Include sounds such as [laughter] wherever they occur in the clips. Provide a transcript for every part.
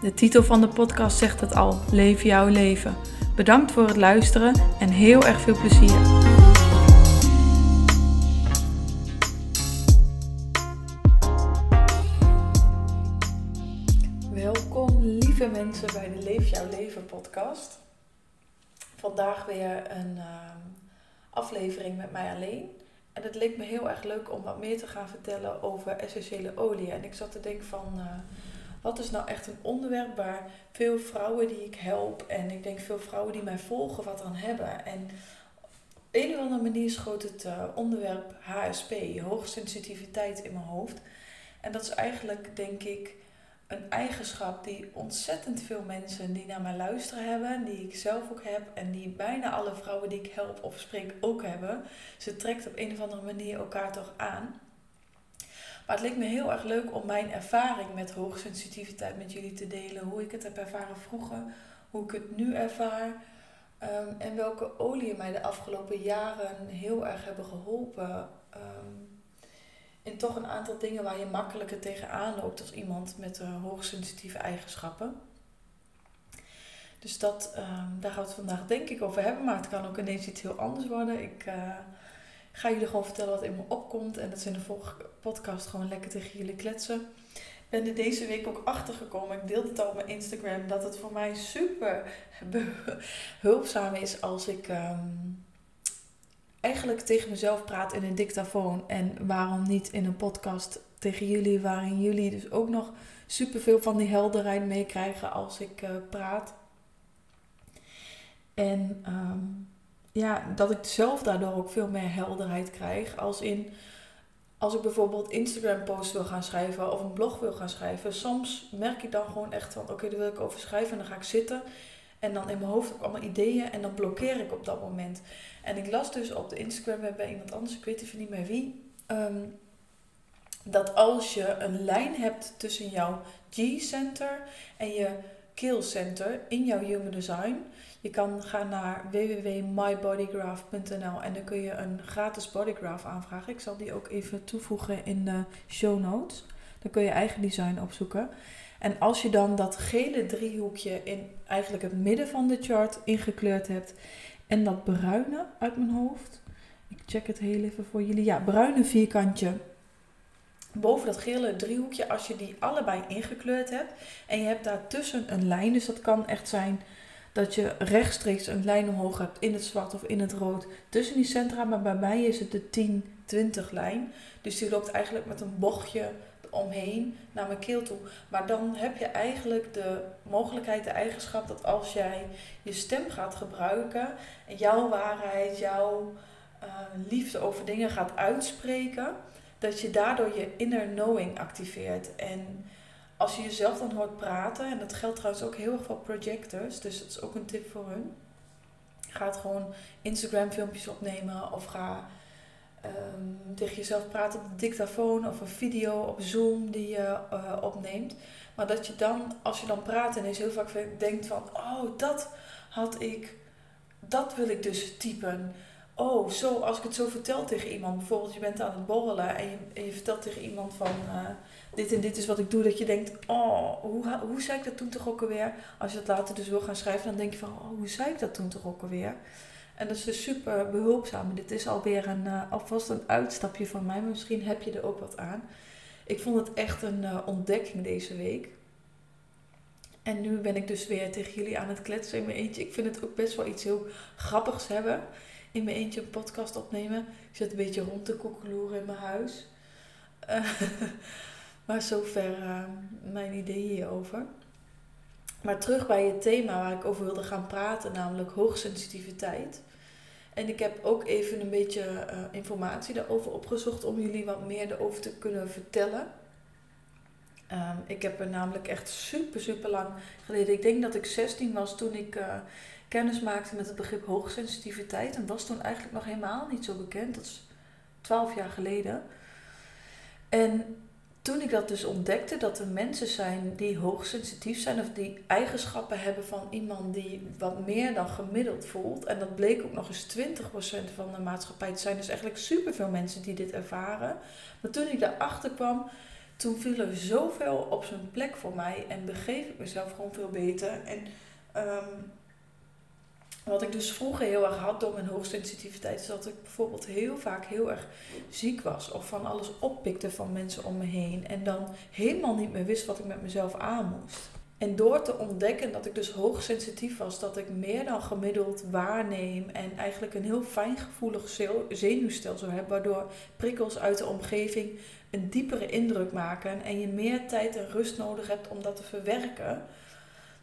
De titel van de podcast zegt het al: Leef jouw leven. Bedankt voor het luisteren en heel erg veel plezier. Welkom lieve mensen bij de Leef jouw leven podcast. Vandaag weer een ehm, aflevering met mij alleen. En het leek me heel erg leuk om wat meer te gaan vertellen over essentiële olie. En ik zat te denken van, uh, wat is nou echt een onderwerp waar veel vrouwen die ik help en ik denk veel vrouwen die mij volgen wat aan hebben. En op een of andere manier schoot het uh, onderwerp HSP, hoogsensitiviteit, in mijn hoofd. En dat is eigenlijk, denk ik, een eigenschap die ontzettend veel mensen die naar mij luisteren hebben, die ik zelf ook heb en die bijna alle vrouwen die ik help of spreek ook hebben. Ze trekt op een of andere manier elkaar toch aan. Maar het leek me heel erg leuk om mijn ervaring met hoogsensitiviteit met jullie te delen. Hoe ik het heb ervaren vroeger, hoe ik het nu ervaar. Um, en welke oliën mij de afgelopen jaren heel erg hebben geholpen. Um, in toch een aantal dingen waar je makkelijker tegenaan loopt als iemand met hoogsensitieve eigenschappen. Dus dat, um, daar gaan we het vandaag denk ik over hebben. Maar het kan ook ineens iets heel anders worden. Ik uh, ga jullie gewoon vertellen wat in me opkomt. En dat in de volgende podcast gewoon lekker tegen jullie kletsen. Ben er deze week ook achter gekomen. Ik deelde het al op mijn Instagram. Dat het voor mij super behulpzaam is als ik um, eigenlijk tegen mezelf praat in een dictafoon. En waarom niet in een podcast tegen jullie. Waarin jullie dus ook nog superveel van die helderheid meekrijgen als ik uh, praat. En um, ja, dat ik zelf daardoor ook veel meer helderheid krijg. Als in, als ik bijvoorbeeld Instagram posts wil gaan schrijven of een blog wil gaan schrijven. Soms merk ik dan gewoon echt van, oké, okay, daar wil ik over schrijven. En dan ga ik zitten. En dan in mijn hoofd ik allemaal ideeën. En dan blokkeer ik op dat moment. En ik las dus op de Instagram bij iemand anders, ik weet even niet meer wie. Um, dat als je een lijn hebt tussen jouw G-center en je keelcenter in jouw human design je kan gaan naar www.mybodygraph.nl en dan kun je een gratis bodygraph aanvragen. Ik zal die ook even toevoegen in de show notes. Dan kun je eigen design opzoeken. En als je dan dat gele driehoekje in eigenlijk het midden van de chart ingekleurd hebt en dat bruine uit mijn hoofd. Ik check het heel even voor jullie. Ja, bruine vierkantje boven dat gele driehoekje, als je die allebei ingekleurd hebt en je hebt daartussen een lijn, dus dat kan echt zijn dat je rechtstreeks een lijn omhoog hebt in het zwart of in het rood tussen die centra. Maar bij mij is het de 10-20 lijn. Dus die loopt eigenlijk met een bochtje omheen naar mijn keel toe. Maar dan heb je eigenlijk de mogelijkheid, de eigenschap dat als jij je stem gaat gebruiken en jouw waarheid, jouw uh, liefde over dingen gaat uitspreken, dat je daardoor je inner knowing activeert. En als je jezelf dan hoort praten, en dat geldt trouwens ook heel erg voor projectors, dus dat is ook een tip voor hun. Ga gewoon Instagram filmpjes opnemen of ga um, tegen jezelf praten op de dictafoon of een video op Zoom die je uh, opneemt. Maar dat je dan, als je dan praat en eens heel vaak denkt van, oh dat had ik, dat wil ik dus typen. Oh, zo, als ik het zo vertel tegen iemand, bijvoorbeeld je bent aan het borrelen en je, je vertelt tegen iemand van... Uh, dit en dit is wat ik doe, dat je denkt, oh, hoe, hoe zei ik dat toen toch ook alweer? Als je het later dus wil gaan schrijven, dan denk je van, oh, hoe zei ik dat toen toch ook alweer? En dat is dus super behulpzaam. Dit is alweer een, uh, alvast een uitstapje van mij, maar misschien heb je er ook wat aan. Ik vond het echt een uh, ontdekking deze week. En nu ben ik dus weer tegen jullie aan het kletsen in mijn eentje. Ik vind het ook best wel iets heel grappigs hebben. In mijn eentje een podcast opnemen. Ik zit een beetje rond te koekeloeren in mijn huis. [laughs] Maar zover uh, mijn ideeën hierover. Maar terug bij het thema waar ik over wilde gaan praten, namelijk hoogsensitiviteit. En ik heb ook even een beetje uh, informatie daarover opgezocht om jullie wat meer erover te kunnen vertellen. Ehm, ik heb er namelijk echt super, super lang geleden. Ik denk dat ik 16 was toen ik uh, kennis maakte met het begrip hoogsensitiviteit. En was toen eigenlijk nog helemaal niet zo bekend. Dat is 12 jaar geleden. En toen ik dat dus ontdekte, dat er mensen zijn die hoogsensitief zijn of die eigenschappen hebben van iemand die wat meer dan gemiddeld voelt. En dat bleek ook nog eens 20% van de maatschappij te zijn. Dus eigenlijk superveel mensen die dit ervaren. Maar toen ik daarachter kwam, toen viel er zoveel op zijn plek voor mij en begreep ik mezelf gewoon veel beter. En ehm, wat ik dus vroeger heel erg had door mijn hoogsensitiviteit, is dat ik bijvoorbeeld heel vaak heel erg ziek was of van alles oppikte van mensen om me heen en dan helemaal niet meer wist wat ik met mezelf aan moest. En door te ontdekken dat ik dus hoogsensitief was, dat ik meer dan gemiddeld waarneem en eigenlijk een heel fijngevoelig zenuwstelsel heb, waardoor prikkels uit de omgeving een diepere indruk maken en je meer tijd en rust nodig hebt om dat te verwerken.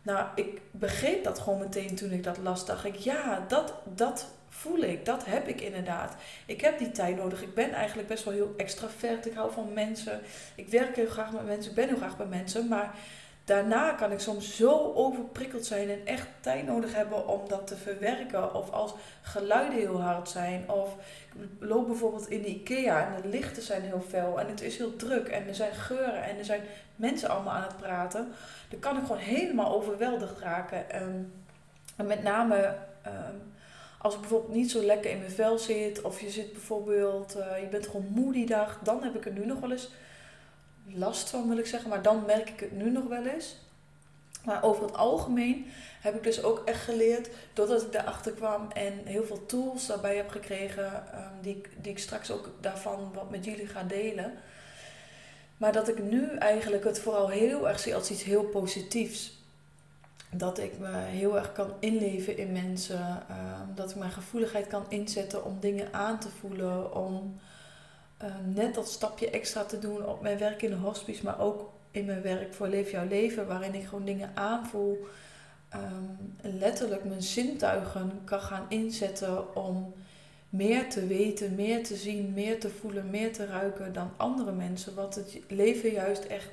Nou, ik begreep dat gewoon meteen toen ik dat las. Dacht ik, ja, dat, dat voel ik. Dat heb ik inderdaad. Ik heb die tijd nodig. Ik ben eigenlijk best wel heel extravert. Ik hou van mensen. Ik werk heel graag met mensen. Ik ben heel graag bij mensen. Maar daarna kan ik soms zo overprikkeld zijn en echt tijd nodig hebben om dat te verwerken. Of als geluiden heel hard zijn. Of ik loop bijvoorbeeld in de IKEA en de lichten zijn heel fel en het is heel druk en er zijn geuren en er zijn mensen allemaal aan het praten. Dan kan ik gewoon helemaal overweldigd raken. Ehm, en met name ehm, als ik bijvoorbeeld niet zo lekker in mijn vel zit of je zit bijvoorbeeld, uh, je bent gewoon moe die dag, dan heb ik er nu nog wel eens last van, wil ik zeggen. Maar dan merk ik het nu nog wel eens. Maar over het algemeen heb ik dus ook echt geleerd, doordat ik daarachter kwam en heel veel tools daarbij heb gekregen, um, die, die ik straks ook daarvan wat met jullie ga delen. Maar dat ik nu eigenlijk het vooral heel erg zie als iets heel positiefs. Dat ik me heel erg kan inleven in mensen. Um, dat ik mijn gevoeligheid kan inzetten om dingen aan te voelen. Om um, net dat stapje extra te doen op mijn werk in de hospice, maar ook in mijn werk voor Leef jouw leven, waarin ik gewoon dingen aanvoel. Um, letterlijk mijn zintuigen kan gaan inzetten om meer te weten, meer te zien, meer te voelen, meer te ruiken dan andere mensen. Wat het leven juist echt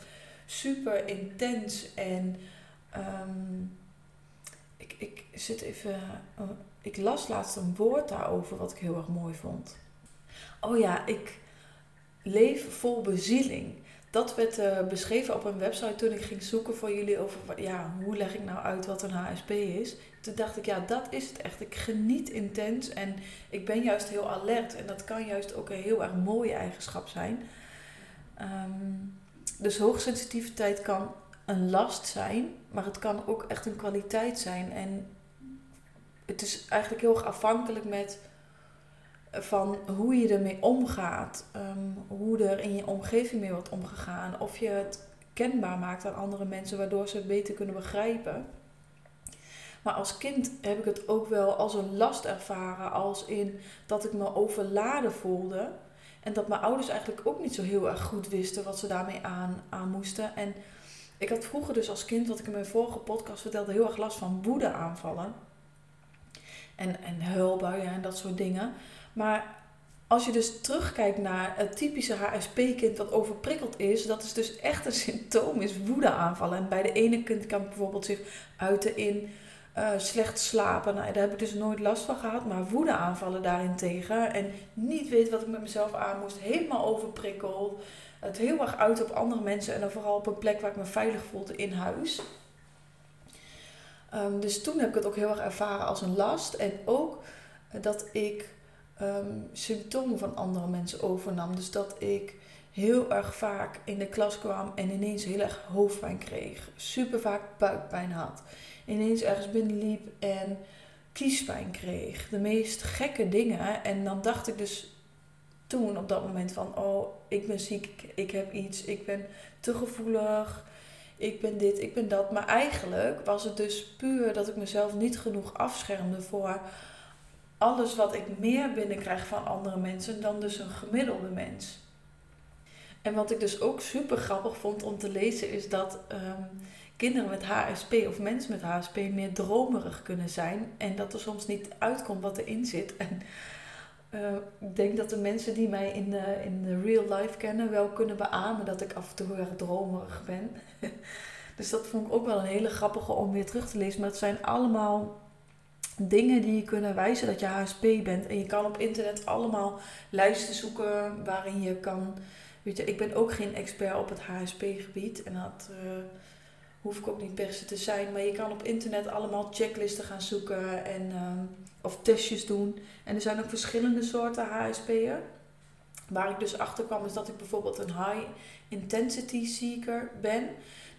super intens en um, ik, ik zit even. Uh, ik las laatst een woord daarover wat ik heel erg mooi vond. Oh ja, ik leef vol bezieling. Dat werd uh, beschreven op een website toen ik ging zoeken voor jullie over ja, hoe leg ik nou uit wat een HSP is. Toen dacht ik, ja, dat is het echt. Ik geniet intens en ik ben juist heel alert. En dat kan juist ook een heel erg mooie eigenschap zijn. Um, dus hoogsensitiviteit kan een last zijn, maar het kan ook echt een kwaliteit zijn. En het is eigenlijk heel erg afhankelijk met van hoe je ermee omgaat, um, hoe er in je omgeving mee wordt omgegaan, of je het kenbaar maakt aan andere mensen waardoor ze het beter kunnen begrijpen. Maar als kind heb ik het ook wel als een last ervaren, als in dat ik me overladen voelde. En dat mijn ouders eigenlijk ook niet zo heel erg goed wisten wat ze daarmee aan, aan moesten. En ik had vroeger dus als kind, wat ik in mijn vorige podcast vertelde, heel erg last van woedeaanvallen. En, en huilbuien en dat soort dingen. Maar als je dus terugkijkt naar het typische HSP-kind wat overprikkeld is, dat is dus echt een [laughs] symptoom, is woedeaanvallen. En bij de ene kind kan bijvoorbeeld zich uiten in uh, slecht slapen. Nou, daar heb ik dus nooit last van gehad, maar woedeaanvallen daarin tegen. En niet weten wat ik met mezelf aan moest, helemaal overprikkeld. Het heel erg uit op andere mensen en dan vooral op een plek waar ik me veilig voelde in huis. Um, dus toen heb ik het ook heel erg ervaren als een last. En ook dat ik um, symptomen van andere mensen overnam. Dus dat ik heel erg vaak in de klas kwam en ineens heel erg hoofdpijn kreeg. Super vaak buikpijn had. Ineens ergens binnenliep en kiespijn kreeg. De meest gekke dingen. En dan dacht ik dus toen op dat moment van... Oh, ik ben ziek, ik heb iets, ik ben te gevoelig... Ik ben dit, ik ben dat. Maar eigenlijk was het dus puur dat ik mezelf niet genoeg afschermde voor alles wat ik meer binnenkrijg van andere mensen dan dus een gemiddelde mens. En wat ik dus ook super grappig vond om te lezen is dat um, kinderen met HSP of mensen met HSP meer dromerig kunnen zijn en dat er soms niet uitkomt wat erin zit. En eh, ik denk dat de mensen die mij in de, in de real life kennen wel kunnen beamen dat ik af en toe erg dromerig ben. [laughs] dus dat vond ik ook wel een hele grappige om weer terug te lezen. Maar het zijn allemaal dingen die je kunnen wijzen dat je HSP bent. En je kan op internet allemaal lijsten zoeken waarin je kan. Weet je, ik ben ook geen expert op het HSP-gebied. En dat uh, hoef ik ook niet per se te zijn. Maar je kan op internet allemaal checklisten gaan zoeken en, uh, of testjes doen. En er zijn ook verschillende soorten HSP'en. Waar ik dus achter kwam is dat ik bijvoorbeeld een high intensity seeker ben.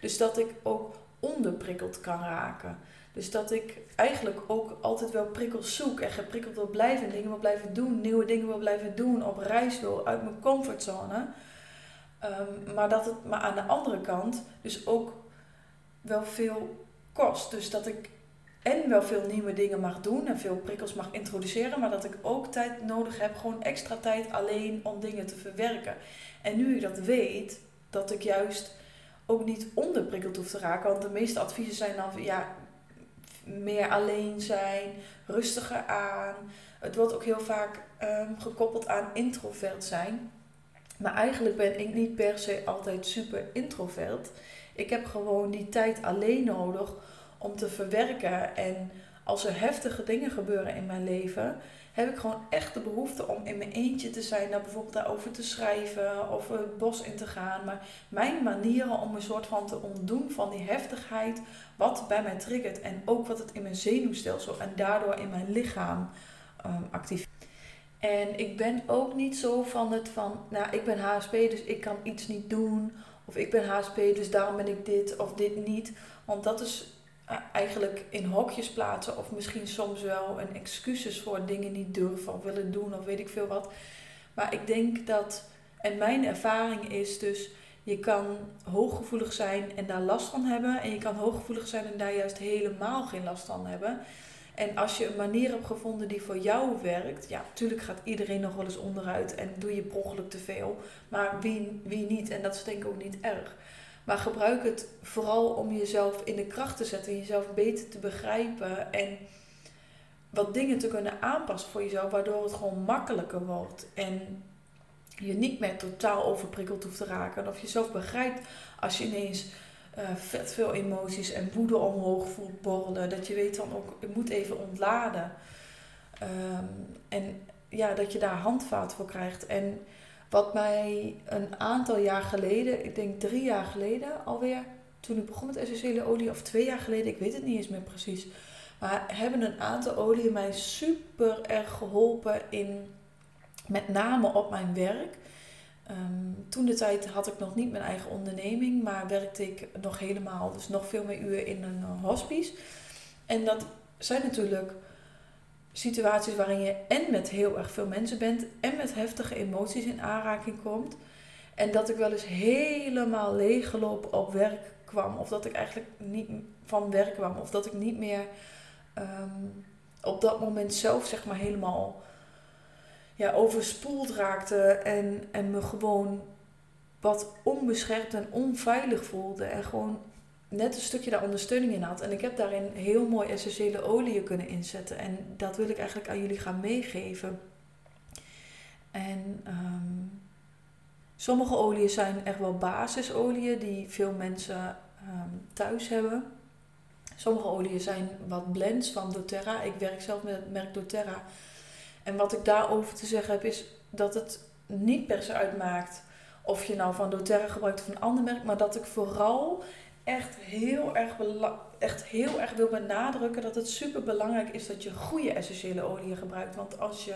Dus dat ik ook onderprikkeld kan raken. Dus dat ik eigenlijk ook altijd wel prikkels zoek en geprikkeld wil blijven. Dingen wil blijven doen, nieuwe dingen wil blijven doen, op reis wil, uit mijn comfortzone. Um, maar, dat het, maar aan de andere kant dus ook wel veel kost. Dus dat ik en wel veel nieuwe dingen mag doen en veel prikkels mag introduceren, maar dat ik ook tijd nodig heb, gewoon extra tijd alleen om dingen te verwerken. En nu ik dat weet, dat ik juist ook niet onderprikkeld hoef te raken, want de meeste adviezen zijn dan, ja, meer alleen zijn, rustiger aan. Het wordt ook heel vaak um, gekoppeld aan introvert zijn. Maar eigenlijk ben ik niet per se altijd super introvert. Ik heb gewoon die tijd alleen nodig om te verwerken. En als er heftige dingen gebeuren in mijn leven, heb ik gewoon echt de behoefte om in mijn eentje te zijn, daar bijvoorbeeld daarover te schrijven of het bos in te gaan. Maar mijn manieren om een soort van te ontdoen van die heftigheid, wat bij mij triggert en ook wat het in mijn zenuwstelsel en daardoor in mijn lichaam um, actief. En ik ben ook niet zo van het van, nou ik ben HSP dus ik kan iets niet doen. Of ik ben HSP dus daarom ben ik dit of dit niet. Want dat is eigenlijk in hokjes plaatsen of misschien soms wel een excuses voor dingen niet durven of willen doen of weet ik veel wat. Maar ik denk dat, en mijn ervaring is dus, je kan hooggevoelig zijn en daar last van hebben. En je kan hooggevoelig zijn en daar juist helemaal geen last van hebben. En als je een manier hebt gevonden die voor jou werkt, ja, natuurlijk gaat iedereen nog wel eens onderuit en doe je per te veel. Maar wie, wie niet? En dat is denk ik ook niet erg. Maar gebruik het vooral om jezelf in de kracht te zetten, jezelf beter te begrijpen en wat dingen te kunnen aanpassen voor jezelf, waardoor het gewoon makkelijker wordt. En je niet meer totaal overprikkeld hoeft te raken. Of jezelf begrijpt als je ineens uh, vet veel emoties en woede omhoog voelt borrelen. Dat je weet dan ook, ik moet even ontladen. Um, en ja, dat je daar handvaat voor krijgt. En wat mij een aantal jaar geleden, ik denk drie jaar geleden alweer, toen ik begon met essentiële olie, of twee jaar geleden, ik weet het niet eens meer precies. Maar hebben een aantal oliën mij super erg geholpen in, met name op mijn werk. Um, toen de tijd had ik nog niet mijn eigen onderneming, maar werkte ik nog helemaal, dus nog veel meer uren in een hospice. En dat zijn natuurlijk situaties waarin je en met heel erg veel mensen bent en met heftige emoties in aanraking komt. En dat ik wel eens helemaal leeggelopen op werk kwam. Of dat ik eigenlijk niet van werk kwam. Of dat ik niet meer um, op dat moment zelf zeg maar helemaal ja, overspoeld raakte. En, en me gewoon wat onbeschermd en onveilig voelde. En gewoon net een stukje daar ondersteuning in had. En ik heb daarin heel mooi essentiële oliën kunnen inzetten. En dat wil ik eigenlijk aan jullie gaan meegeven. En um, sommige oliën zijn echt wel basisolieën die veel mensen um, thuis hebben. Sommige oliën zijn wat blends van doTERRA. Ik werk zelf met het merk doTERRA. En wat ik daarover te zeggen heb is dat het niet per se uitmaakt of je nou van doTERRA gebruikt of een ander merk. Maar dat ik vooral echt heel erg, echt heel erg wil benadrukken dat het super belangrijk is dat je goede essentiële oliën gebruikt. Want als je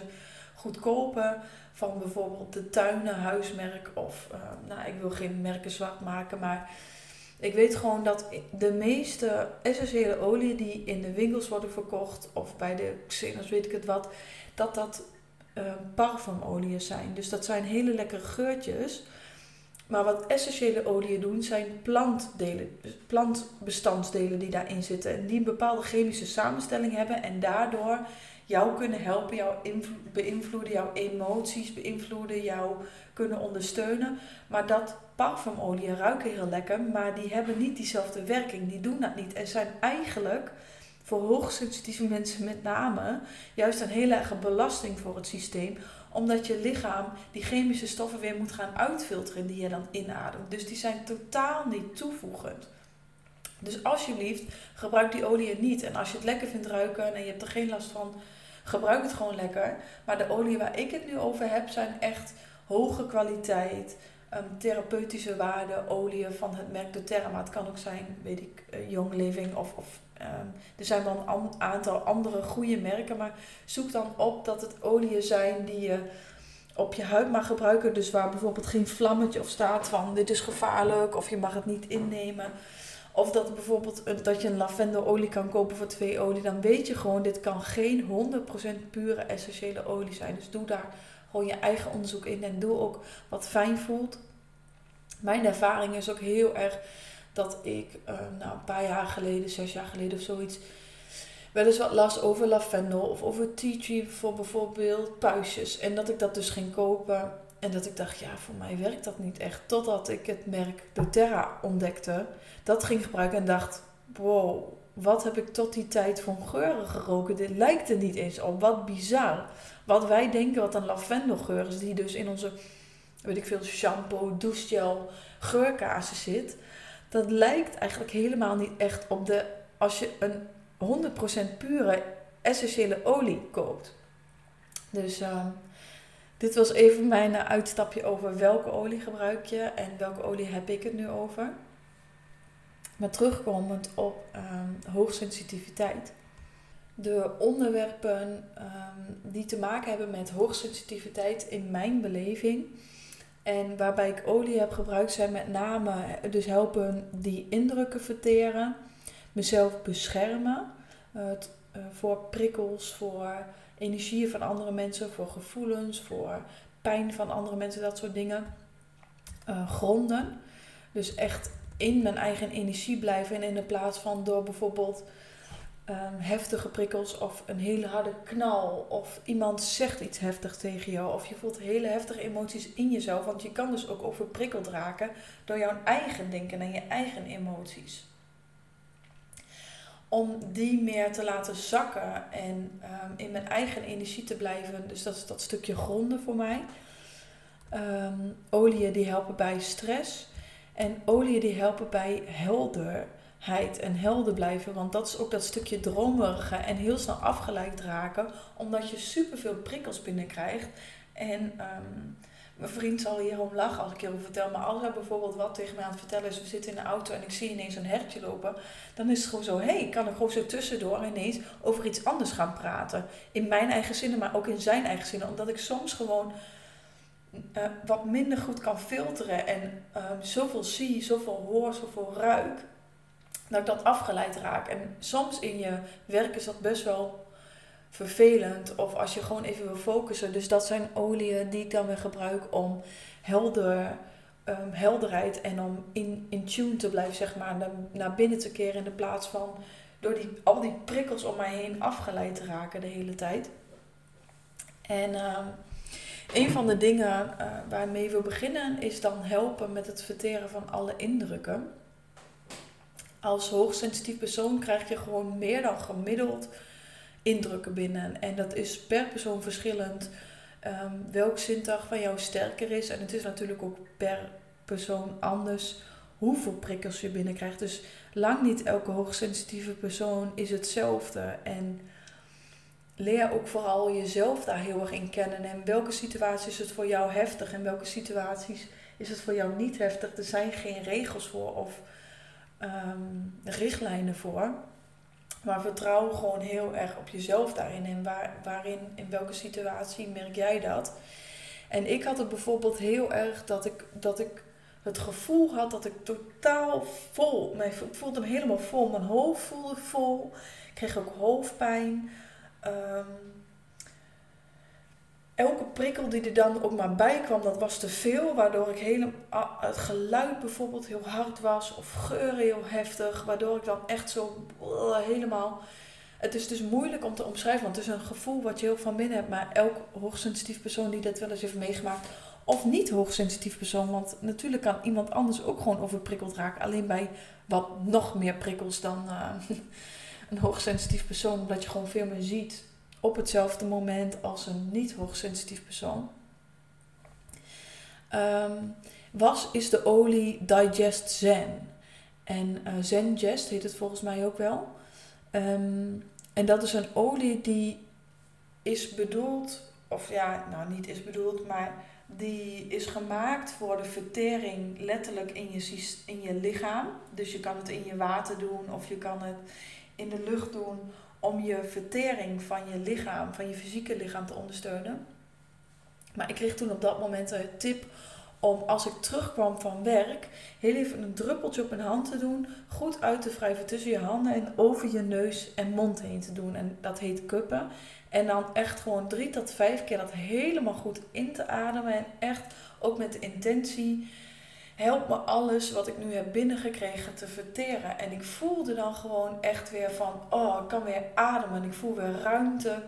goedkope van bijvoorbeeld de tuinen huismerk of, uh, nou ik wil geen merken zwart maken, maar ik weet gewoon dat de meeste essentiële oliën die in de winkels worden verkocht of bij de Xenos weet ik het wat, dat dat uh, parfumolieën zijn. Dus dat zijn hele lekkere geurtjes. Maar wat essentiële oliën doen, zijn plantdelen, plantbestandsdelen die daarin zitten. En die een bepaalde chemische samenstelling hebben en daardoor jou kunnen helpen, jou beïnvloeden, jouw emoties beïnvloeden, jou kunnen ondersteunen. Maar dat parfumolie ruiken heel lekker, maar die hebben niet diezelfde werking, die doen dat niet. En zijn eigenlijk voor hoogsensitieve mensen met name juist een hele erge belasting voor het systeem. Omdat je lichaam die chemische stoffen weer moet gaan uitfilteren die je dan inademt. Dus die zijn totaal niet toevoegend. Dus alsjeblieft, gebruik die olie niet. En als je het lekker vindt ruiken en je hebt er geen last van, gebruik het gewoon lekker. Maar de olie waar ik het nu over heb, zijn echt hoge kwaliteit, um, therapeutische waarde, oliën van het merk doTERRA. Maar het kan ook zijn, weet ik, uh, Young Living of, of um, er zijn wel een aantal andere goede merken. Maar zoek dan op dat het oliën zijn die je op je huid mag gebruiken. Dus waar bijvoorbeeld geen vlammetje of staat van dit is gevaarlijk of je mag het niet innemen. Of dat bijvoorbeeld dat je een lavendelolie kan kopen voor twee olie. Dan weet je gewoon, dit kan geen 100% pure essentiële olie zijn. Dus doe daar gewoon je eigen onderzoek in. En doe ook wat fijn voelt. Mijn ervaring is ook heel erg dat ik uh, nou, een paar jaar geleden, zes jaar geleden of zoiets, wel eens wat last over lavendel of over tea tree voor bijvoorbeeld puistjes. En dat ik dat dus ging kopen. En dat ik dacht, ja, voor mij werkt dat niet echt. Totdat ik het merk doTERRA ontdekte. Dat ging gebruiken en dacht, wow, wat heb ik tot die tijd van geuren geroken? Dit lijkt er niet eens op. Wat bizar. Wat wij denken wat een lavendelgeur is, die dus in onze, weet ik veel, shampoo, douchegel, geurkazen zit. Dat lijkt eigenlijk helemaal niet echt op de, als je een 100% pure essentiële olie koopt. Dus uh, dit was even mijn uitstapje over welke olie gebruik je en welke olie heb ik het nu over. Maar terugkomend op um, hoogsensitiviteit. De onderwerpen um, die te maken hebben met hoogsensitiviteit in mijn beleving en waarbij ik olie heb gebruikt zijn met name dus helpen die indrukken verteren, mezelf beschermen uh, voor prikkels, voor energieën van andere mensen, voor gevoelens, voor pijn van andere mensen, dat soort dingen. Uh, gronden. Dus echt in mijn eigen energie blijven en in de plaats van door bijvoorbeeld um, heftige prikkels of een hele harde knal of iemand zegt iets heftigs tegen jou of je voelt hele heftige emoties in jezelf, want je kan dus ook overprikkeld raken door jouw eigen denken en je eigen emoties. Om die meer te laten zakken en um, in mijn eigen energie te blijven, dus dat is dat stukje gronden voor mij. Um, oliën die helpen bij stress en oliën die helpen bij helder en helder blijven. Want dat is ook dat stukje dromerige en heel snel afgeleid raken. Omdat je superveel prikkels binnenkrijgt. En um, mijn vriend zal hierom lachen als ik hierover vertel. Maar als hij bijvoorbeeld wat tegen mij aan het vertellen is. We zitten in de auto en ik zie ineens een hertje lopen. Dan is het gewoon zo. Hé, hey, kan ik gewoon zo tussendoor ineens over iets anders gaan praten. In mijn eigen zinnen, maar ook in zijn eigen zinnen. Omdat ik soms gewoon... Uh, wat minder goed kan filteren en uh, zoveel zie, zoveel hoor, zoveel ruik dat ik dat afgeleid raak. En soms in je werk is dat best wel vervelend. Of als je gewoon even wil focussen. Dus dat zijn oliën die ik dan weer gebruik om helder, um, helderheid en om in, in tune te blijven, zeg maar, naar, binnen te keren. In de plaats van door die, al die prikkels om mij heen afgeleid te raken de hele tijd. En uh, een van de dingen uh, waarmee we beginnen is dan helpen met het verteren van alle indrukken als hoogsensitief persoon krijg je gewoon meer dan gemiddeld indrukken binnen. En dat is per persoon verschillend um, welk zintuig van jou sterker is. En het is natuurlijk ook per persoon anders hoeveel prikkels je binnenkrijgt. Dus lang niet elke hoogsensitieve persoon is hetzelfde. En leer ook vooral jezelf daar heel erg in kennen. En welke situaties is het voor jou heftig en welke situaties is het voor jou niet heftig. Er zijn geen regels voor of um, richtlijnen voor. Maar vertrouw gewoon heel erg op jezelf daarin. En waar, waarin, in welke situatie merk jij dat? En ik had het bijvoorbeeld heel erg dat ik, dat ik het gevoel had dat ik totaal vol. Mijn, ik voelde me helemaal vol. Mijn hoofd voelde vol. Ik kreeg ook hoofdpijn. Um, elke prikkel die er dan ook maar bij kwam, dat was te veel. Waardoor ik helemaal, het geluid bijvoorbeeld heel hard was. Of geuren heel heftig. Waardoor ik dan echt zo helemaal... Het is dus moeilijk om te omschrijven. Want het is een gevoel wat je heel van binnen hebt. Maar elk hoogsensitief persoon die dat wel eens heeft meegemaakt... Of niet hoogsensitief persoon. Want natuurlijk kan iemand anders ook gewoon overprikkeld raken. Alleen bij wat nog meer prikkels dan... Uh, [laughs] een hoogsensitief persoon, omdat je gewoon veel meer ziet op hetzelfde moment als een niet hoogsensitief persoon. Um, was is de olie Digest Zen. En uh, Zengest heet het volgens mij ook wel. Ehm, en dat is een olie die is bedoeld, of ja, nou niet is bedoeld, maar die is gemaakt voor de vertering letterlijk in je, in je lichaam. Dus je kan het in je water doen of je kan het in de lucht doen om je vertering van je lichaam, van je fysieke lichaam te ondersteunen. Maar ik kreeg toen op dat moment een tip om als ik terugkwam van werk, heel even een druppeltje op mijn hand te doen, goed uit te wrijven tussen je handen en over je neus en mond heen te doen. En dat heet kuppen. En dan echt gewoon drie tot vijf keer dat helemaal goed in te ademen. En echt ook met de intentie, help me alles wat ik nu heb binnengekregen te verteren. En ik voelde dan gewoon echt weer van, oh, ik kan weer ademen. Ik voel weer ruimte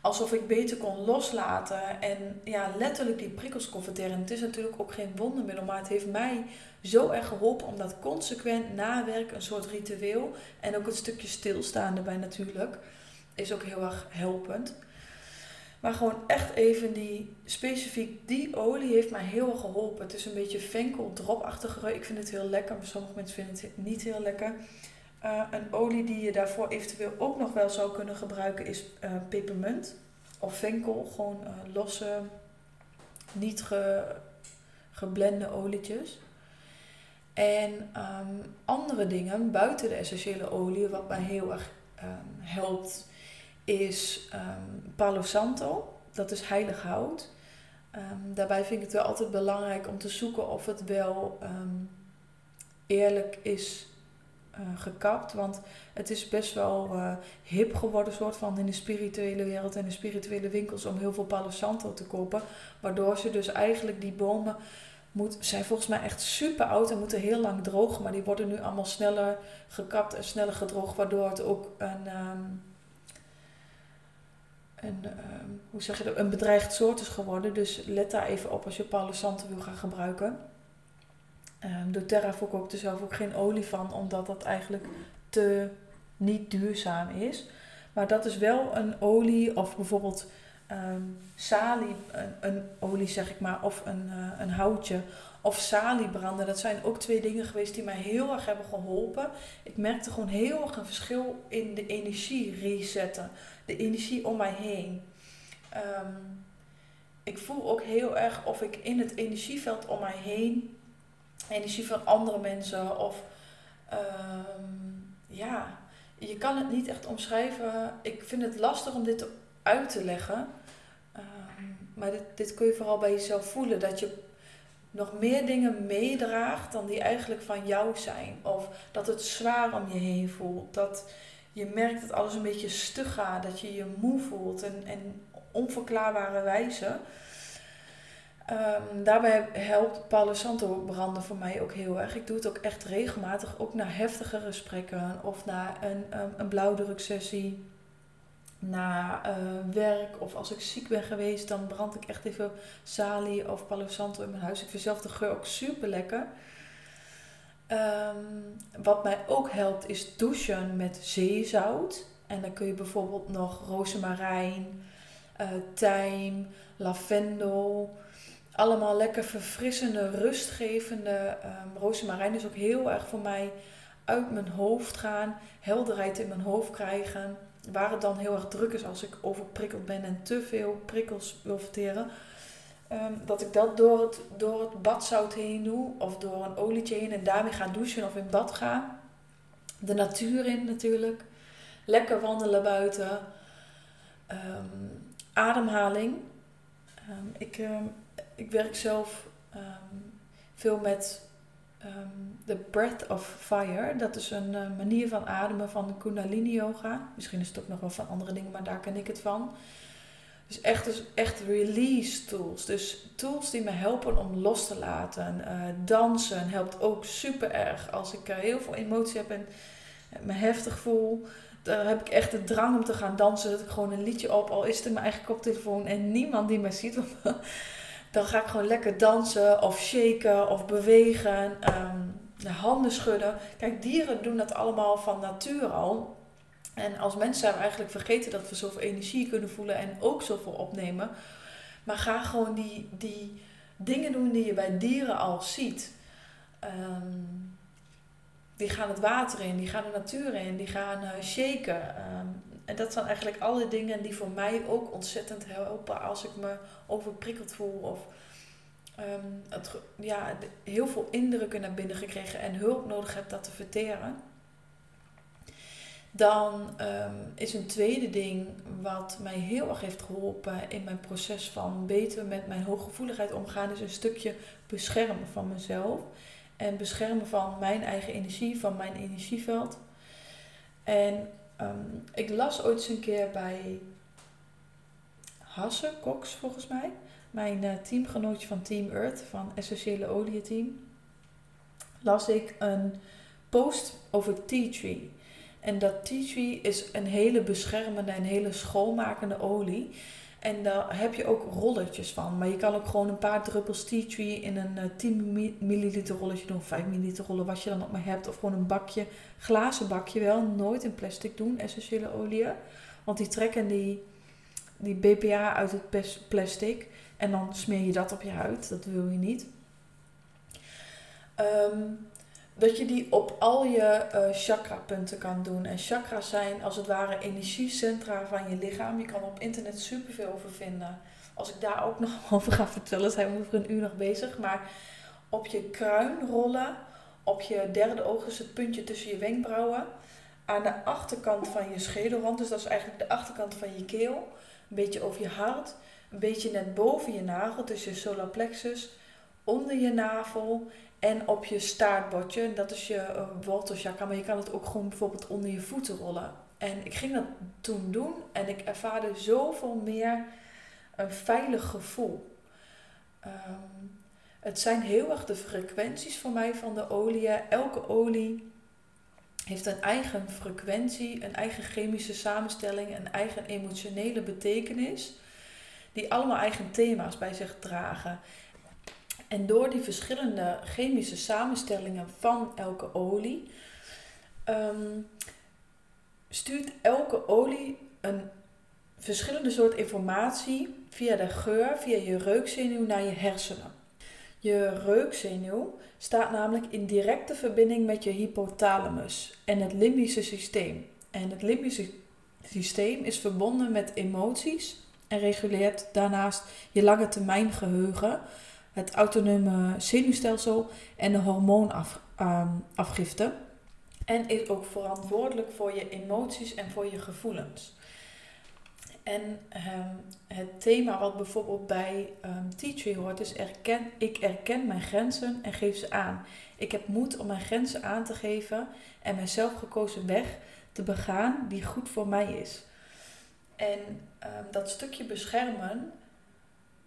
alsof ik beter kon loslaten en ja, letterlijk die prikkels kon verteren. Het is natuurlijk ook geen wondermiddel, maar het heeft mij zo erg geholpen om dat consequent na werk, een soort ritueel en ook een stukje stilstaan erbij natuurlijk, is ook heel erg helpend. Maar gewoon echt even die, specifiek die olie heeft mij heel erg geholpen. Het is een beetje venkel dropachtige Ik vind het heel lekker, maar sommige mensen vinden het niet heel lekker. Uh, een olie die je daarvoor eventueel ook nog wel zou kunnen gebruiken is uh, pepermunt of venkel. Gewoon uh, losse, niet ge, geblende olietjes. En um, andere dingen buiten de essentiële olie, wat mij heel erg um, helpt, is um, Palo Santo. Dat is heilig hout. daarbij vind ik het wel altijd belangrijk om te zoeken of het wel eerlijk is uh, gekapt. Want het is best wel uh, hip geworden, soort van in de spirituele wereld en de spirituele winkels om heel veel Palo Santo te kopen. Waardoor ze dus eigenlijk die bomen moet, zijn volgens mij echt super oud en moeten heel lang drogen. Maar die worden nu allemaal sneller gekapt en sneller gedroogd. Waardoor het ook een, een, um, hoe zeg je dat, een bedreigd soort is geworden. Dus let daar even op als je Palo Santo wil gaan gebruiken. Um, doTERRA verkoopt er zelf ook geen olie van, omdat dat eigenlijk te niet duurzaam is. Maar dat is wel een olie of bijvoorbeeld um, salie, een, een, olie zeg ik maar, of een, uh, een houtje of saliebranden. Dat zijn ook twee dingen geweest die mij heel erg hebben geholpen. Ik merkte gewoon heel erg een verschil in de energie resetten, de energie om mij heen. Um, ik voel ook heel erg of ik in het energieveld om mij heen energie van andere mensen. Of um, ja, je kan het niet echt omschrijven. Ik vind het lastig om dit uit te leggen. Um, maar dit, dit kun je vooral bij jezelf voelen. Dat je nog meer dingen meedraagt dan die eigenlijk van jou zijn. Of dat het zwaar om je heen voelt. Dat je merkt dat alles een beetje stug gaat. Dat je je moe voelt. En, en onverklaarbare wijze. Um, daarbij helpt Palo Santo branden voor mij ook heel erg. Ik doe het ook echt regelmatig, ook na heftige gesprekken of na een, um, een blauwdruksessie, na uh, werk of als ik ziek ben geweest, dan brand ik echt even salie of Palo Santo in mijn huis. Ik vind zelf de geur ook super lekker. Um, wat mij ook helpt is douchen met zeezout. En dan kun je bijvoorbeeld nog rozemarijn, uh, tijm, lavendel allemaal lekker verfrissende, rustgevende. Um, rozemarijn is ook heel erg voor mij uit mijn hoofd gaan, helderheid in mijn hoofd krijgen. Waar het dan heel erg druk is als ik overprikkeld ben en te veel prikkels wil verteren. Um, dat ik dat door het, door het badzout heen doe of door een olietje heen en daarmee ga douchen of in bad ga. De natuur in natuurlijk. Lekker wandelen buiten. Um, ademhaling. Um, ik, ik werk zelf ehm, veel met de Breath of Fire. Dat is een uh, manier van ademen van de Kundalini Yoga. Misschien is het ook nog wel van andere dingen, maar daar ken ik het van. Dus echt, dus echt release tools. Dus tools die me helpen om los te laten. Uh, dansen helpt ook super erg. Als ik uh, heel veel emotie heb en me heftig voel, dan heb ik echt de drang om te gaan dansen. Dat ik gewoon een liedje op, al is het in mijn eigen koptelefoon en niemand die mij ziet [laughs] dan ga ik gewoon lekker dansen of shaken of bewegen. Um, de handen schudden. Kijk, dieren doen dat allemaal van nature al. En als mensen zijn we eigenlijk vergeten dat we zoveel energie kunnen voelen en ook zoveel opnemen. Maar ga gewoon die, die dingen doen die je bij dieren al ziet. Ehm, die gaan het water in, die gaan de natuur in, die gaan uh, shaken. Ehm, en dat zijn eigenlijk alle dingen die voor mij ook ontzettend helpen als ik me overprikkeld voel of um, het, ja, heel veel indrukken naar binnen gekregen en hulp nodig heb dat te verteren. Dan um, is een tweede ding wat mij heel erg heeft geholpen in mijn proces van beter met mijn hooggevoeligheid omgaan, is een stukje beschermen van mezelf. En beschermen van mijn eigen energie, van mijn energieveld. En um, ik las ooit eens een keer bij Hasse Cox, volgens mij, mijn uh, teamgenootje van Team Earth, van Essentiële Olie Team, las ik een post over tea tree. En dat tea tree is een hele beschermende en hele schoonmakende olie. En daar heb je ook rolletjes van. Maar je kan ook gewoon een paar druppels tea tree in een uh, eh, 10 milliliter rolletje doen. 5 milliliter rollen, wat je dan ook maar hebt. Of gewoon een bakje, glazen bakje wel. Nooit in plastic doen, essentiële olie. Want die trekken die, die BPA uit het plastic. En dan smeer je dat op je huid. Dat wil je niet. Um, dat je die op al je uh, chakra-punten kan doen. En chakras zijn als het ware energiecentra van je lichaam. Je kan op internet superveel over vinden. Als ik daar ook [laughs] nog over ga vertellen, zijn we over een uur nog bezig. Maar op je kruin rollen, op je derde oog, dus het puntje tussen je wenkbrauwen. Aan de achterkant van je schedelrand, dus dat is eigenlijk de achterkant van je keel. Een beetje over je hart. Een beetje net boven je nagel, dus je solar plexus. Onder je navel en op je staartbordje. Dat is je uh. Maar je kan het ook gewoon bijvoorbeeld onder je voeten rollen. En ik ging dat toen doen. En ik ervaarde zoveel meer een veilig gevoel. Ehm, het zijn heel erg de frequenties voor mij van de olie. Elke olie heeft een eigen frequentie, een eigen chemische samenstelling, een eigen emotionele betekenis. Die allemaal eigen thema's bij zich dragen. En door die verschillende chemische samenstellingen van elke olie, um, stuurt elke olie een verschillende soort informatie via de geur, via je reukzenuw naar je hersenen. Je reukzenuw staat namelijk in directe verbinding met je hypothalamus en het limbische systeem. En het limbische systeem is verbonden met emoties en reguleert daarnaast je lange termijn geheugen het autonome zenuwstelsel en de hormoonafgifte. Um, en is ook verantwoordelijk voor je emoties en voor je gevoelens. En um, het thema wat bijvoorbeeld bij um, Teacher hoort is erken, ik erken mijn grenzen en geef ze aan. Ik heb moed om mijn grenzen aan te geven en mijn zelfgekozen weg te begaan die goed voor mij is. En dat stukje beschermen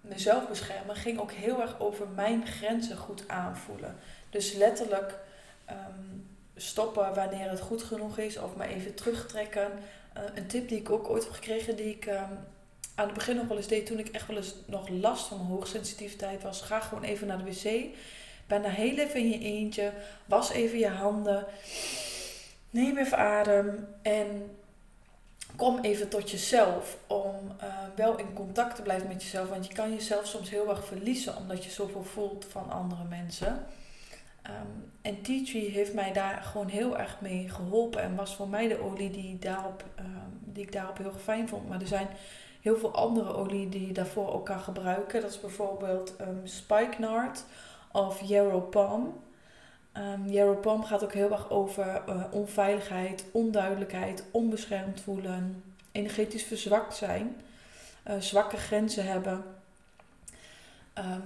mezelf beschermen ging ook heel erg over mijn grenzen goed aanvoelen. Dus letterlijk ehm, stoppen wanneer het goed genoeg is of maar even terugtrekken. Uh, een tip die ik ook ooit heb gekregen, die ik um, aan het begin nog wel eens deed toen ik echt wel eens nog last van hoogsensitiviteit was. Ga gewoon even naar de wc. Ben daar heel even in je eentje. Was even je handen. Neem even adem. En kom even tot jezelf om uh, wel in contact te blijven met jezelf. Want je kan jezelf soms heel erg verliezen omdat je zoveel voelt van andere mensen. Um, en Tea Tree heeft mij daar gewoon heel erg mee geholpen. En was voor mij de olie die, daarop, um, die ik daarop heel fijn vond. Maar er zijn heel veel andere olie die je daarvoor ook kan gebruiken. Dat is bijvoorbeeld um, Spikenard of Yarrow Palm. Um, Palm gaat ook heel erg over uh, onveiligheid, onduidelijkheid, onbeschermd voelen, energetisch verzwakt zijn, uh, zwakke grenzen hebben.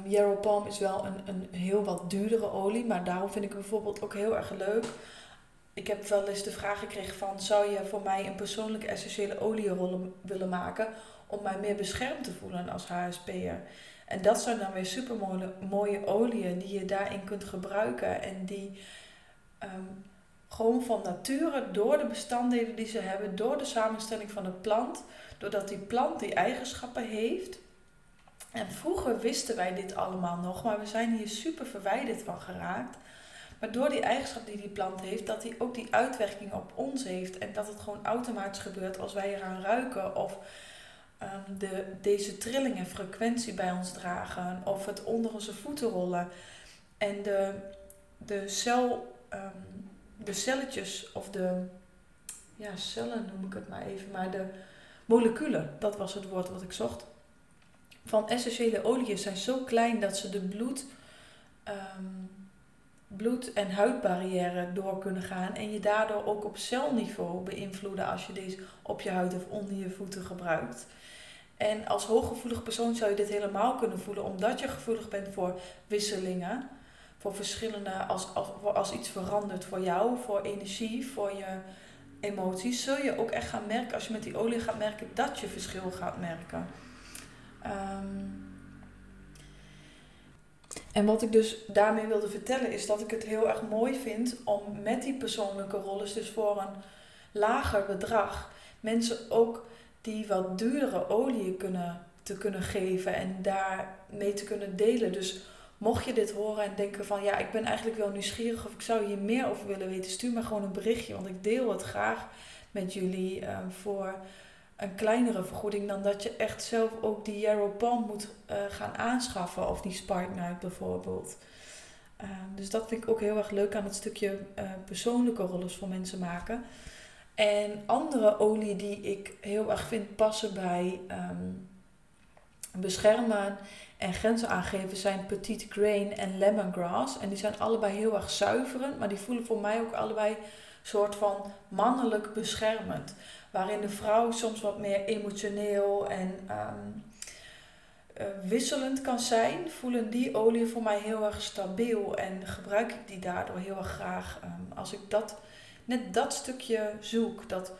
Um, Palm is wel een, een heel wat duurdere olie, maar daarom vind ik het bijvoorbeeld ook heel erg leuk. Ik heb wel eens de vraag gekregen van, zou je voor mij een persoonlijke essentiële olierol willen maken om mij meer beschermd te voelen als HSP'er? En dat zijn dan weer super mooie, oliën die je daarin kunt gebruiken. En die ehm, gewoon van nature, door de bestanddelen die ze hebben, door de samenstelling van de plant, doordat die plant die eigenschappen heeft. En vroeger wisten wij dit allemaal nog, maar we zijn hier super verwijderd van geraakt. Maar door die eigenschap die die plant heeft, dat die ook die uitwerking op ons heeft. En dat het gewoon automatisch gebeurt als wij eraan ruiken of um, de, deze trilling en frequentie bij ons dragen. Of het onder onze voeten rollen. En de, de, cel, um, de celletjes of de ja, cellen noem ik het maar even, maar de moleculen, dat was het woord wat ik zocht, van essentiële oliën zijn zo klein dat ze de bloed, um, bloed- en huidbarrière door kunnen gaan en je daardoor ook op celniveau beïnvloeden als je deze op je huid of onder je voeten gebruikt. En als hooggevoelig persoon zou je dit helemaal kunnen voelen, omdat je gevoelig bent voor wisselingen, voor verschillende, als, als, als iets verandert voor jou, voor energie, voor je emoties, zul je ook echt gaan merken, als je met die olie gaat merken, dat je verschil gaat merken. Ehm, en wat ik dus daarmee wilde vertellen is dat ik het heel erg mooi vind om met die persoonlijke rollen, dus voor een lager bedrag, mensen ook die wat duurdere olie kunnen, te kunnen geven en daarmee te kunnen delen. Dus mocht je dit horen en denken van ja, ik ben eigenlijk wel nieuwsgierig of ik zou hier meer over willen weten, stuur me gewoon een berichtje, want ik deel het graag met jullie uh, voor een kleinere vergoeding dan dat je echt zelf ook die Yarrow Palm moet uh, gaan aanschaffen of die Spark Night bijvoorbeeld. Uh, dus dat vind ik ook heel erg leuk aan het stukje uh, persoonlijke rollen voor mensen maken. En andere olie die ik heel erg vind passen bij um, beschermen en grenzen aangeven zijn Petite Grain en Lemongrass. En die zijn allebei heel erg zuiverend, maar die voelen voor mij ook allebei soort van mannelijk beschermend. Waarin de vrouw soms wat meer emotioneel en um, uh, wisselend kan zijn, voelen die oliën voor mij heel erg stabiel en gebruik ik die daardoor heel erg graag. Um, als ik dat, net dat stukje zoek, dat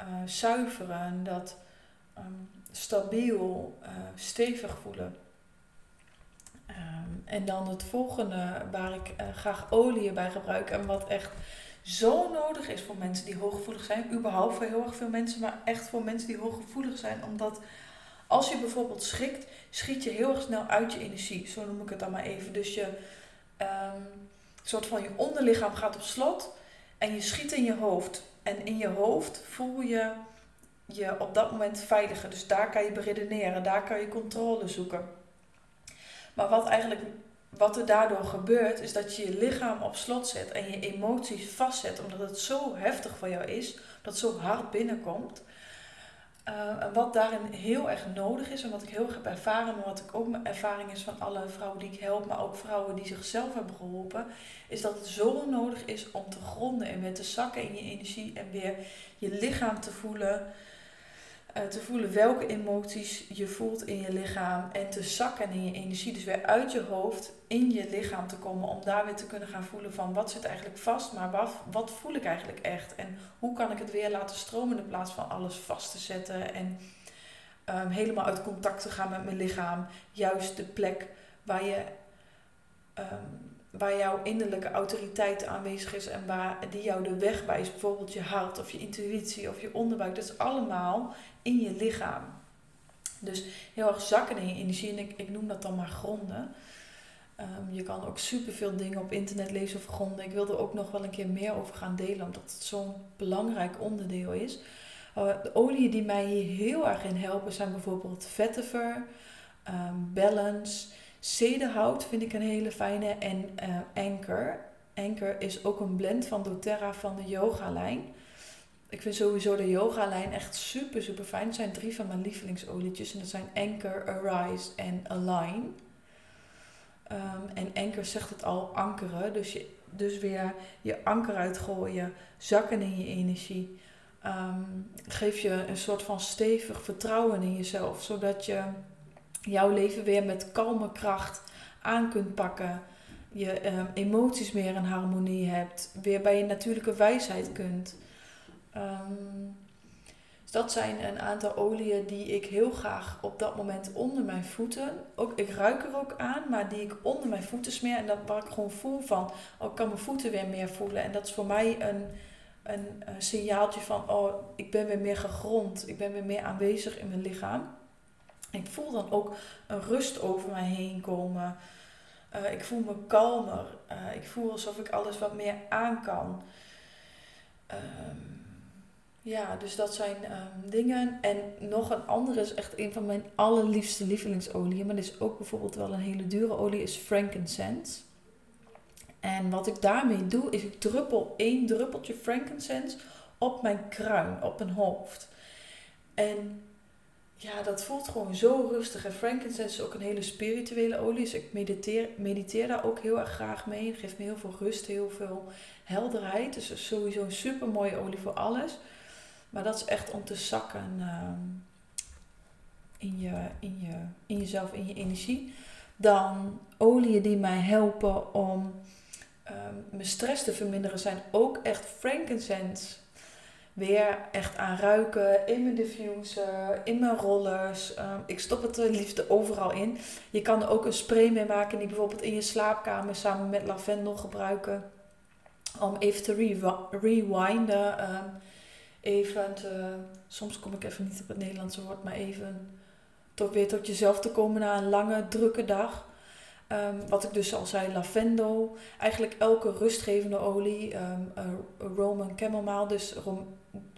uh, zuiveren, dat um, stabiel, uh, stevig voelen. Um, en dan het volgende waar ik uh, graag olie bij gebruik en wat echt zo nodig is voor mensen die hooggevoelig zijn. Überhaupt voor heel erg veel mensen, maar echt voor mensen die hooggevoelig zijn. Omdat als je bijvoorbeeld schrikt, schiet je heel erg snel uit je energie. Zo noem ik het dan maar even. Dus je um, soort van je onderlichaam gaat op slot en je schiet in je hoofd. En in je hoofd voel je je op dat moment veiliger. Dus daar kan je beredeneren, daar kan je controle zoeken. Maar wat eigenlijk wat er daardoor gebeurt, is dat je je lichaam op slot zet en je emoties vastzet, omdat het zo heftig voor jou is, dat het zo hard binnenkomt. Uh, en wat daarin heel erg nodig is en wat ik heel erg heb ervaren, maar wat ik ook mijn ervaring is van alle vrouwen die ik help, maar ook vrouwen die zichzelf hebben geholpen, is dat het zo nodig is om te gronden en weer te zakken in je energie en weer je lichaam te voelen te voelen welke emoties je voelt in je lichaam en te zakken in je energie. Dus weer uit je hoofd in je lichaam te komen om daar weer te kunnen gaan voelen van wat zit eigenlijk vast, maar wat, wat voel ik eigenlijk echt en hoe kan ik het weer laten stromen in plaats van alles vast te zetten en um, helemaal uit contact te gaan met mijn lichaam. Juist de plek waar je um, waar jouw innerlijke autoriteit aanwezig is en waar die jou de weg wijst, bijvoorbeeld je hart of je intuïtie of je onderbuik, dat is allemaal in je lichaam. Dus heel erg zakken in je energie en ik, ik noem dat dan maar gronden. Um, je kan ook superveel dingen op internet lezen over gronden. Ik wil er ook nog wel een keer meer over gaan delen, omdat het zo'n belangrijk onderdeel is. Uh, de oliën die mij hier heel erg in helpen zijn bijvoorbeeld vetiver, um, balance, Cedarhout vind ik een hele fijne. En uh, Anchor. Anchor is ook een blend van doTERRA van de yoga-lijn. Ik vind sowieso de yoga-lijn echt super, super fijn. Het zijn drie van mijn lievelingsolietjes. En dat zijn Anchor, Arise en Align. Um, en Anchor zegt het al, ankeren. Dus, je, dus weer je anker uitgooien. Zakken in je energie. Um, geef je een soort van stevig vertrouwen in jezelf. Zodat je jouw leven weer met kalme kracht aan kunt pakken. Je um, emoties meer in harmonie hebt. Weer bij je natuurlijke wijsheid kunt. Um, dus dat zijn een aantal oliën die ik heel graag op dat moment onder mijn voeten. Ook, ik ruik er ook aan, maar die ik onder mijn voeten smeer. En dat waar ik gewoon voel van, oh, ik kan mijn voeten weer meer voelen. En dat is voor mij een, een, een signaaltje van, oh, ik ben weer meer gegrond. Ik ben weer meer aanwezig in mijn lichaam. Ik voel dan ook een rust over mij heen komen. Eh, ik voel me kalmer. Eh, ik voel alsof ik alles wat meer aan kan. Ehm, ja, dus dat zijn ehm, dingen. En nog een andere is echt een van mijn allerliefste lievelingsolieën. Maar dit is ook bijvoorbeeld wel een hele dure olie. Is frankincense. En wat ik daarmee doe, is ik druppel één druppeltje frankincense op mijn kruin, op mijn hoofd. En ja, dat voelt gewoon zo rustig. En frankincense is ook een hele spirituele olie. Dus ik mediteer, mediteer daar ook heel erg graag mee. Het geeft me heel veel rust, heel veel helderheid. Dus sowieso een super mooie olie voor alles. Maar dat is echt om te zakken ehm, in, je, in, je, in jezelf, in je energie. Dan oliën die mij helpen om um, mijn stress te verminderen zijn ook echt frankincense weer echt aan ruiken in mijn diffuser, in mijn rollers. Ehm, ik stop het er liefst overal in. Je kan er ook een spray mee maken die bijvoorbeeld in je slaapkamer samen met lavendel gebruiken. Om even te rewinden. Um, even soms kom ik even niet op het Nederlandse woord, maar even toch weer tot jezelf te komen na een lange, drukke dag. Ehm, wat ik dus al zei, lavendel. Eigenlijk elke rustgevende olie. Um, Roman chamomile. Dus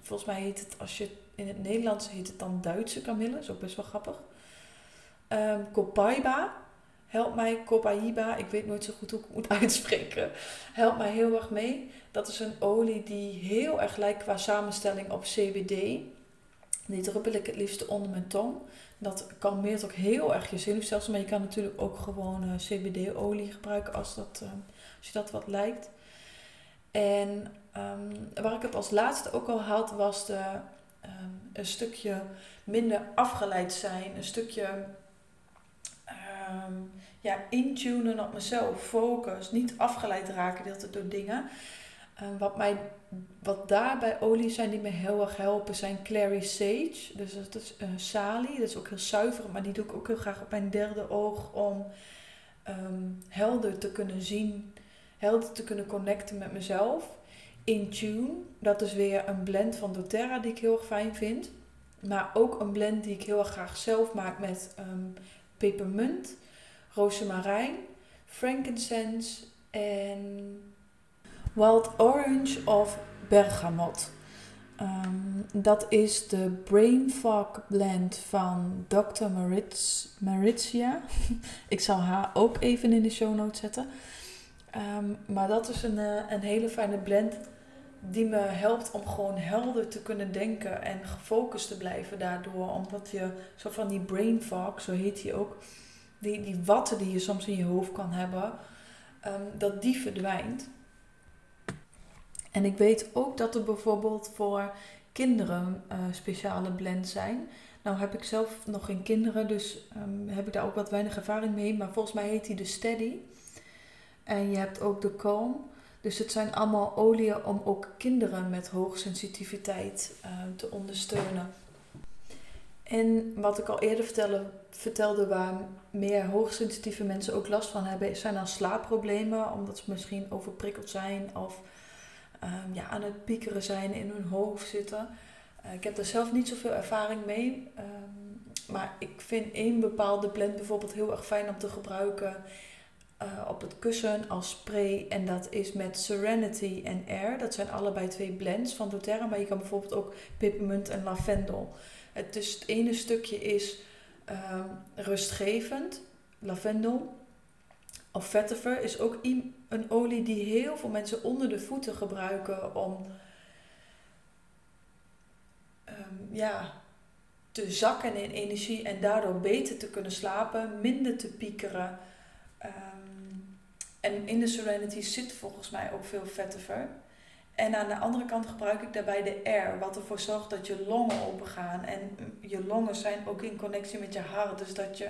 volgens mij heet het, als je in het Nederlands heet het dan Duitse kamille. Is ook best wel grappig. Um, copaiba. Helpt mij, copaiba. Ik weet nooit zo goed hoe ik het moet [laughs] uitspreken. Helpt mij heel erg mee. Dat is een olie die heel erg lijkt qua samenstelling op CBD. Die druppel ik het liefst onder mijn tong. Dat kalmeert ook heel erg je zenuwstelsel. Maar je kan natuurlijk ook gewoon uh, CBD-olie gebruiken als, dat, uh, als je dat wat lijkt. En um, waar ik het als laatste ook al had, was de, um, een stukje minder afgeleid zijn. Een stukje um, ja, intunen op mezelf, focus. Niet afgeleid raken door dingen. Wat, mij, wat daarbij olie zijn die me heel erg helpen, zijn Clary Sage. Dus dat is uh, salie. Dat is ook heel zuiver, maar die doe ik ook heel graag op mijn derde oog om helder te kunnen zien, helder te kunnen connecten met mezelf. In Tune, dat is weer een blend van doTERRA die ik heel erg fijn vind. Maar ook een blend die ik heel erg graag zelf maak met um, pepermunt, rozemarijn, frankincense en wild orange of bergamot. Um, dat is de Brain Fog blend van Dr. Maritz, Maritzia. [laughs] ik zal haar ook even in de show notes zetten. Um, maar dat is een, uh, een hele fijne blend die me helpt om gewoon helder te kunnen denken en gefocust te blijven daardoor. Omdat je zo van die brain fog, zo heet die ook, die, die watten die je soms in je hoofd kan hebben, um, dat die verdwijnt. En ik weet ook dat er bijvoorbeeld voor kinderen uh, speciale blends zijn. Nou heb ik zelf nog geen kinderen, dus um, heb ik daar ook wat weinig ervaring mee. Maar volgens mij heet die de Steady. En je hebt ook de Calm. Dus het zijn allemaal oliën om ook kinderen met hoogsensitiviteit uh, te ondersteunen. En wat ik al eerder vertelde, vertelde, waar meer hoogsensitieve mensen ook last van hebben, zijn dan slaapproblemen, omdat ze misschien overprikkeld zijn of um, ja, aan het piekeren zijn, in hun hoofd zitten. Uh, ik heb er zelf niet zoveel ervaring mee, um, maar ik vind één bepaalde blend bijvoorbeeld heel erg fijn om te gebruiken uh, op het kussen als spray. En dat is met Serenity en Air. Dat zijn allebei twee blends van doTERRA. Maar je kan bijvoorbeeld ook pepermunt en lavendel. Het, dus het ene stukje is uh, rustgevend. Lavendel. Of vetiver is ook een olie die heel veel mensen onder de voeten gebruiken om um, ja, te zakken in energie en daardoor beter te kunnen slapen, minder te piekeren. Um, en in de Serenity zit volgens mij ook veel vetiver. En aan de andere kant gebruik ik daarbij de air, wat ervoor zorgt dat je longen opengaan. En je longen zijn ook in connectie met je hart, dus dat je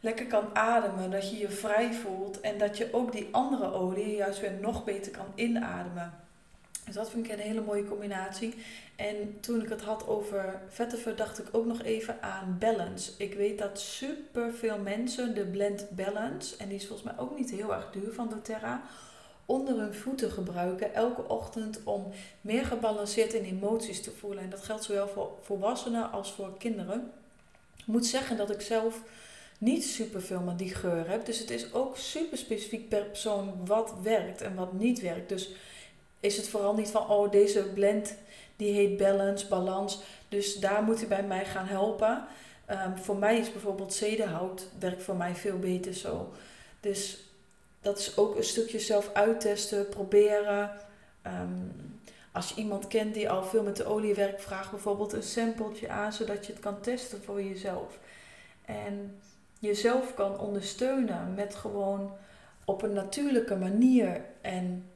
lekker kan ademen, dat je je vrij voelt en dat je ook die andere olie juist weer nog beter kan inademen. Dus dat vind ik een hele mooie combinatie. En toen ik het had over vetiver, dacht ik ook nog even aan Balance. Ik weet dat super veel mensen de blend Balance, en die is volgens mij ook niet heel erg duur van doTERRA, onder hun voeten gebruiken elke ochtend om meer gebalanceerd in emoties te voelen. En dat geldt zowel voor volwassenen als voor kinderen. Ik moet zeggen dat ik zelf niet superveel met die geur hebt. Dus het is ook super specifiek per persoon wat werkt en wat niet werkt. Dus is het vooral niet van, oh deze blend die heet balance, balans. Dus daar moet je bij mij gaan helpen. Ehm, voor mij is bijvoorbeeld zedenhout werkt voor mij veel beter zo. Dus dat is ook een stukje zelf uittesten, proberen. Ehm, als je iemand kent die al veel met de olie werkt, vraag bijvoorbeeld een sampletje aan, zodat je het kan testen voor jezelf. En jezelf kan ondersteunen met gewoon op een natuurlijke manier. En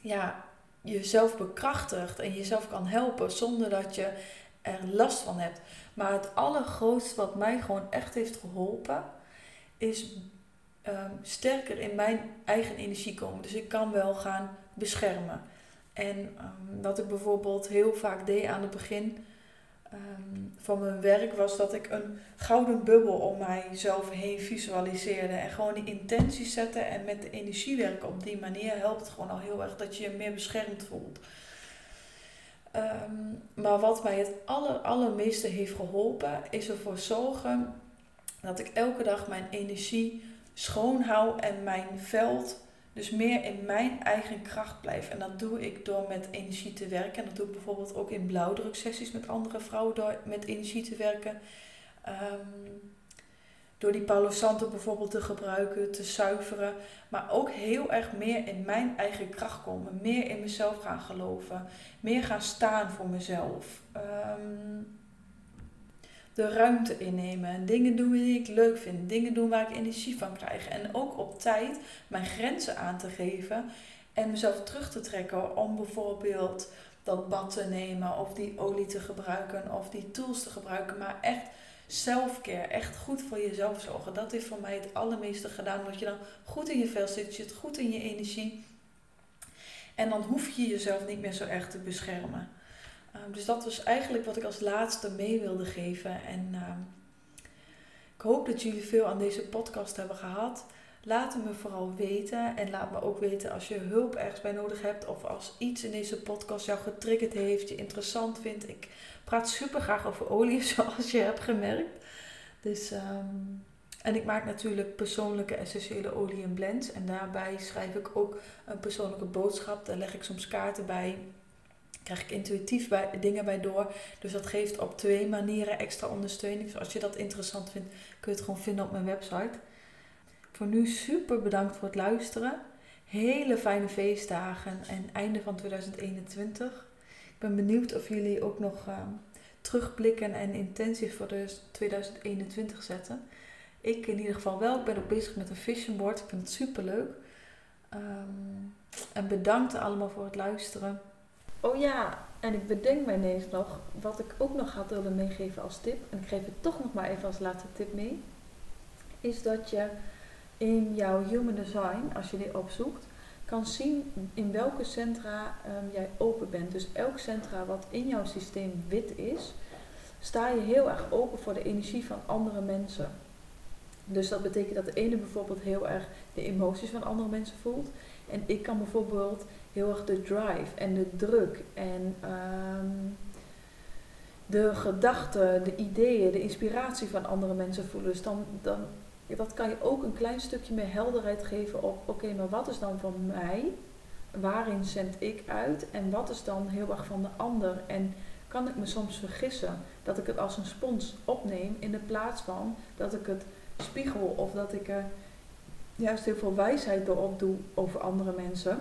ja, jezelf bekrachtigt en jezelf kan helpen zonder dat je er last van hebt. Maar het allergrootste wat mij gewoon echt heeft geholpen, is um, sterker in mijn eigen energie komen. Dus ik kan wel gaan beschermen. En um, wat ik bijvoorbeeld heel vaak deed aan het begin um, van mijn werk, was dat ik een gouden bubbel om mijzelf heen visualiseerde. En gewoon die intentie zetten en met de energie werken op die manier helpt gewoon al heel erg dat je je meer beschermd voelt. maar wat mij het aller, allermeeste heeft geholpen, is ervoor zorgen dat ik elke dag mijn energie schoon hou en mijn veld dus meer in mijn eigen kracht blijf. En dat doe ik door met energie te werken. En dat doe ik bijvoorbeeld ook in blauwdruksessies met andere vrouwen door met energie te werken. Ehm, door die Palo Santo bijvoorbeeld te gebruiken, te zuiveren. Maar ook heel erg meer in mijn eigen kracht komen. Meer in mezelf gaan geloven. Meer gaan staan voor mezelf. Um, de ruimte innemen. Dingen doen die ik leuk vind. Dingen doen waar ik energie van krijg. En ook op tijd mijn grenzen aan te geven. En mezelf terug te trekken om bijvoorbeeld dat bad te nemen. Of die olie te gebruiken. Of die tools te gebruiken. Maar echt selfcare. Echt goed voor jezelf zorgen. Dat heeft voor mij het allermeeste gedaan. Dat je dan goed in je vel zit. Je zit goed in je energie. En dan hoef je jezelf niet meer zo erg te beschermen. Ehm, dus dat was eigenlijk wat ik als laatste mee wilde geven. En ehm, ik hoop dat jullie veel aan deze podcast hebben gehad. Laat het me vooral weten. En laat me ook weten als je hulp ergens bij nodig hebt. Of als iets in deze podcast jou getriggerd heeft, je interessant vindt. Ik praat super graag over olie, [laughs] zoals je hebt gemerkt. Dus, um, en ik maak natuurlijk persoonlijke essentiële olie en blends. En daarbij schrijf ik ook een persoonlijke boodschap. Daar leg ik soms kaarten bij krijg ik intuïtief bij, dingen bij door. Dus dat geeft op twee manieren extra ondersteuning. Dus als je dat interessant vindt, kun je het gewoon vinden op mijn website. Voor nu super bedankt voor het luisteren. Hele fijne feestdagen en einde van 2021. Ik ben benieuwd of jullie ook nog uh, terugblikken en intenties voor 2021 zetten. Ik in ieder geval wel. Ik ben ook bezig met een vision board. Ik vind het super leuk. Um, en bedankt allemaal voor het luisteren. Oh ja, en ik bedenk mij ineens nog wat ik ook nog had willen meegeven als tip. En ik geef het toch nog maar even als laatste tip mee. Is dat je in jouw human design, als je die opzoekt, kan zien in welke centra um, jij open bent. Dus elk centra wat in jouw systeem wit is, sta je heel erg open voor de energie van andere mensen. Dus dat betekent dat de ene bijvoorbeeld heel erg de emoties van andere mensen voelt. En ik kan bijvoorbeeld heel erg de drive en de druk en ehm, de gedachten, de ideeën, de inspiratie van andere mensen voelen. Dus dan, dan dat kan je ook een klein stukje meer helderheid geven op, oké, maar wat is dan van mij? Waarin zend ik uit? En wat is dan heel erg van de ander? En kan ik me soms vergissen dat ik het als een spons opneem in de plaats van dat ik het spiegel of dat ik juist heel veel wijsheid door opdoe over andere mensen.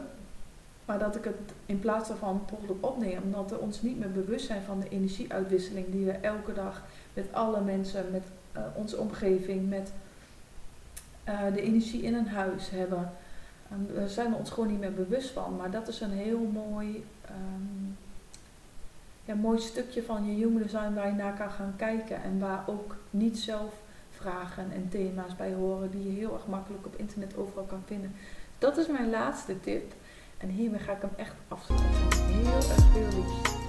Maar dat ik het in plaats daarvan toch opneem, omdat we ons niet meer bewust zijn van de energieuitwisseling die we elke dag met alle mensen, met uh, onze omgeving, met uh, de energie in een huis hebben. Daar zijn we ons gewoon niet meer bewust van. Maar dat is een heel mooi, um, ja, mooi stukje van je human design waar je naar kan gaan kijken. En waar ook niet zelf vragen en thema's bij horen die je heel erg makkelijk op internet overal kan vinden. Dat is mijn laatste tip. En hiermee ga ik hem echt afsluiten. Heel erg veel liefst.